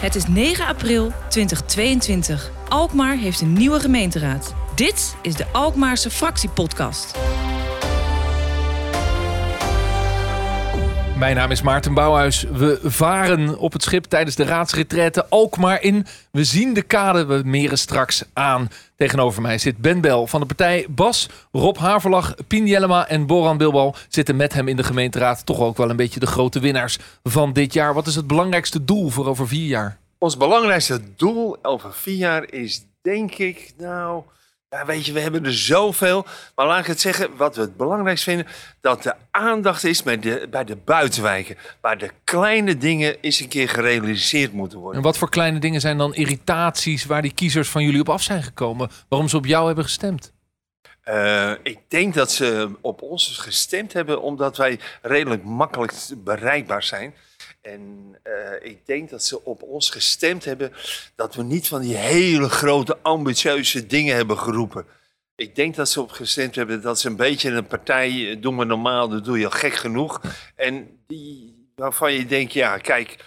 Het is 9 april 2022. Alkmaar heeft een nieuwe gemeenteraad. Dit is de Alkmaarse Fractiepodcast. Mijn naam is Maarten Bouwhuis. We varen op het schip tijdens de raadsretraite Alkmaar in. We zien de kade, we meren straks aan. Tegenover mij zit Ben Bel van de partij Bas, Rob Haverlag, Pien Jellema en Boran Bilbal zitten met hem in de gemeenteraad. Toch ook wel een beetje de grote winnaars van dit jaar. Wat is het belangrijkste doel voor over vier jaar? Ons belangrijkste doel over vier jaar is denk ik, nou, ja, weet je, we hebben er zoveel. Maar laat ik het zeggen, wat we het belangrijkst vinden, dat de aandacht is de, bij de buitenwijken. Waar de kleine dingen eens een keer gerealiseerd moeten worden. En wat voor kleine dingen zijn dan irritaties waar die kiezers van jullie op af zijn gekomen? Waarom ze op jou hebben gestemd? Uh, ik denk dat ze op ons gestemd hebben omdat wij redelijk makkelijk bereikbaar zijn. En uh, ik denk dat ze op ons gestemd hebben dat we niet van die hele grote ambitieuze dingen hebben geroepen. Ik denk dat ze op gestemd hebben dat ze een beetje een partij, doen we normaal, dat doe je al gek genoeg. En die, waarvan je denkt, ja kijk,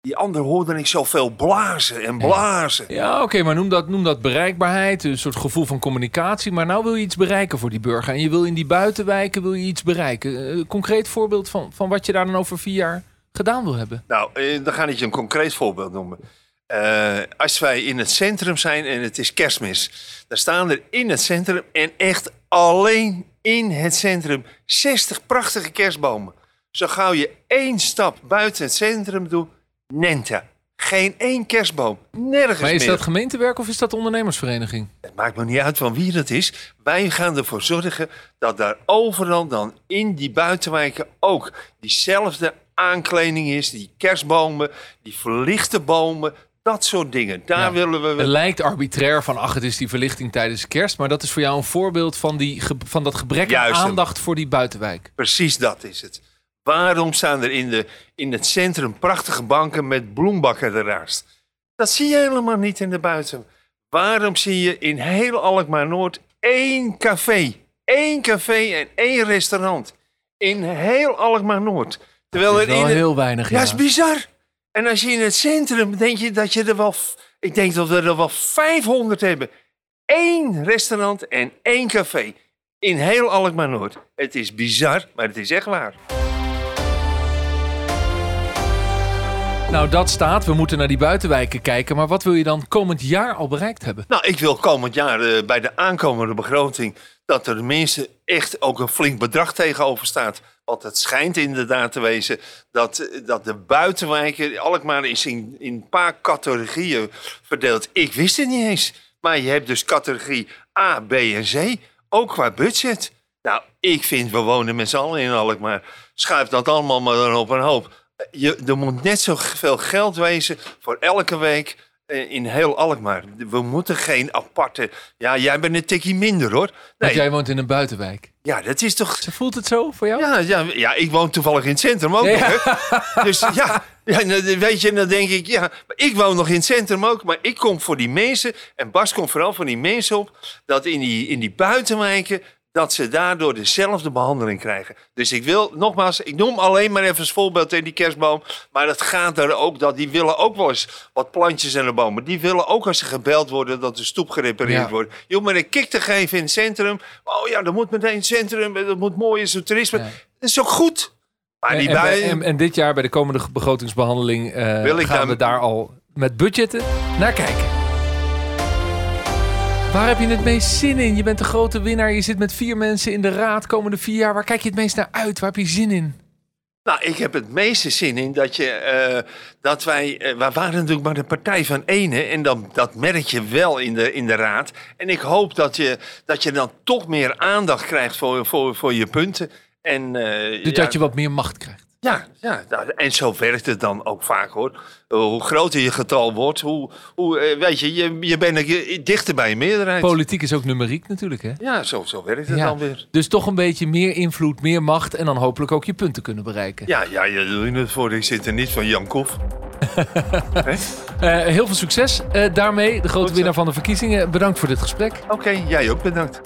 die ander hoorde ik zoveel blazen en blazen. Ja, oké, maar noem dat, noem dat bereikbaarheid, een soort gevoel van communicatie. Maar nou wil je iets bereiken voor die burger. En je wil in die buitenwijken wil je iets bereiken. Een concreet voorbeeld van, van wat je daar dan over vier jaar gedaan wil hebben. Nou, eh, dan ga ik je een concreet voorbeeld noemen. Uh, als wij in het centrum zijn en het is kerstmis, dan staan er in het centrum en echt alleen in het centrum 60 prachtige kerstbomen. Zo gauw je één stap buiten het centrum doet, Nente. Geen één kerstboom. Nergens Maar is meer. dat gemeentewerk of is dat ondernemersvereniging? Het maakt me niet uit van wie dat is. Wij gaan ervoor zorgen dat daar overal dan in die buitenwijken ook diezelfde aankleding is. Die kerstbomen, die verlichte bomen, dat soort dingen. Daar Ja. willen we... Het lijkt arbitrair van, ach, het is die verlichting tijdens kerst. Maar dat is voor jou een voorbeeld van, die, van dat gebrek aan aandacht voor die buitenwijk. Precies dat is het. Waarom staan er in, de, in het centrum prachtige banken met bloembakken ernaast? Dat zie je helemaal niet in de buiten. Waarom zie je in heel Alkmaar Noord één café? Één café en één restaurant. In heel Alkmaar Noord. Terwijl Dat er is wel in heel weinig, Ja, ja. is bizar. En als je in het centrum denk je dat je er wel... Ik denk dat we er wel 500 hebben. Eén restaurant en één café. In heel Alkmaar Noord. Het is bizar, maar het is echt waar. Nou, dat staat. We moeten naar die buitenwijken kijken. Maar wat wil je dan komend jaar al bereikt hebben? Nou, ik wil komend jaar eh, bij de aankomende begroting dat er tenminste echt ook een flink bedrag tegenover staat. Want het schijnt inderdaad te wezen dat, eh, dat de buitenwijken, Alkmaar is in, in een paar categorieën verdeeld. Ik wist het niet eens. Maar je hebt dus categorie A, B en C, ook qua budget. Nou, ik vind, we wonen met z'n allen in Alkmaar. Schuif dat allemaal maar op een hoop. Je, er moet net zoveel geld wezen voor elke week eh, in heel Alkmaar. We moeten geen aparte... Ja, jij bent een tikkie minder hoor. Want jij woont in een buitenwijk. ja, dat is toch... Ze voelt het zo voor jou? Ja, ja, ja, ik woon toevallig in het centrum ook Ja. nog. Hè? Dus ja, ja, nou, weet je, dan denk ik, ja, maar ik woon nog in het centrum ook. Maar ik kom voor die mensen, en Bas komt vooral voor die mensen op, dat in die, in die buitenwijken, dat ze daardoor dezelfde behandeling krijgen. Dus ik wil, nogmaals, ik noem alleen maar even als voorbeeld in die kerstboom. Maar dat gaat er ook, dat die willen ook wel eens wat plantjes en de bomen. Die willen ook als ze gebeld worden, dat de stoep gerepareerd Ja. wordt. Je hoeft maar een kick te geven in het centrum. Oh ja, dat moet meteen het centrum, dat moet mooi is, het toerisme. Ja. Dat is ook goed. Maar En, die en, bui- en, en dit jaar bij de komende begrotingsbehandeling eh, gaan we daar al met budgetten naar kijken. Waar heb je het meest zin in? Je bent de grote winnaar. Je zit met vier mensen in de raad komende vier jaar. Waar kijk je het meest naar uit? Waar heb je zin in? Nou, ik heb het meeste zin in dat, je, eh, dat wij... eh, wij waren natuurlijk maar de partij van ene. En dan, dat merk je wel in de, in de raad. En ik hoop dat je, dat je dan toch meer aandacht krijgt voor, voor, voor je punten. En, eh, Dus ja, dat je wat meer macht krijgt. Ja, ja nou, en zo werkt het dan ook vaak hoor. Uh, hoe groter je getal wordt, hoe, hoe eh, weet je, je, je bent dichter bij je meerderheid. Politiek is ook numeriek natuurlijk, hè? ja, zo, zo werkt het Ja. dan weer. Dus toch een beetje meer invloed, meer macht en dan hopelijk ook je punten kunnen bereiken. Ja, ja, je doet het voor. Ik zit er niet van Jan Kof. Hè? Eh, heel veel succes eh, daarmee, de grote winnaar van de verkiezingen. Bedankt voor dit gesprek. Oké, jij ook bedankt.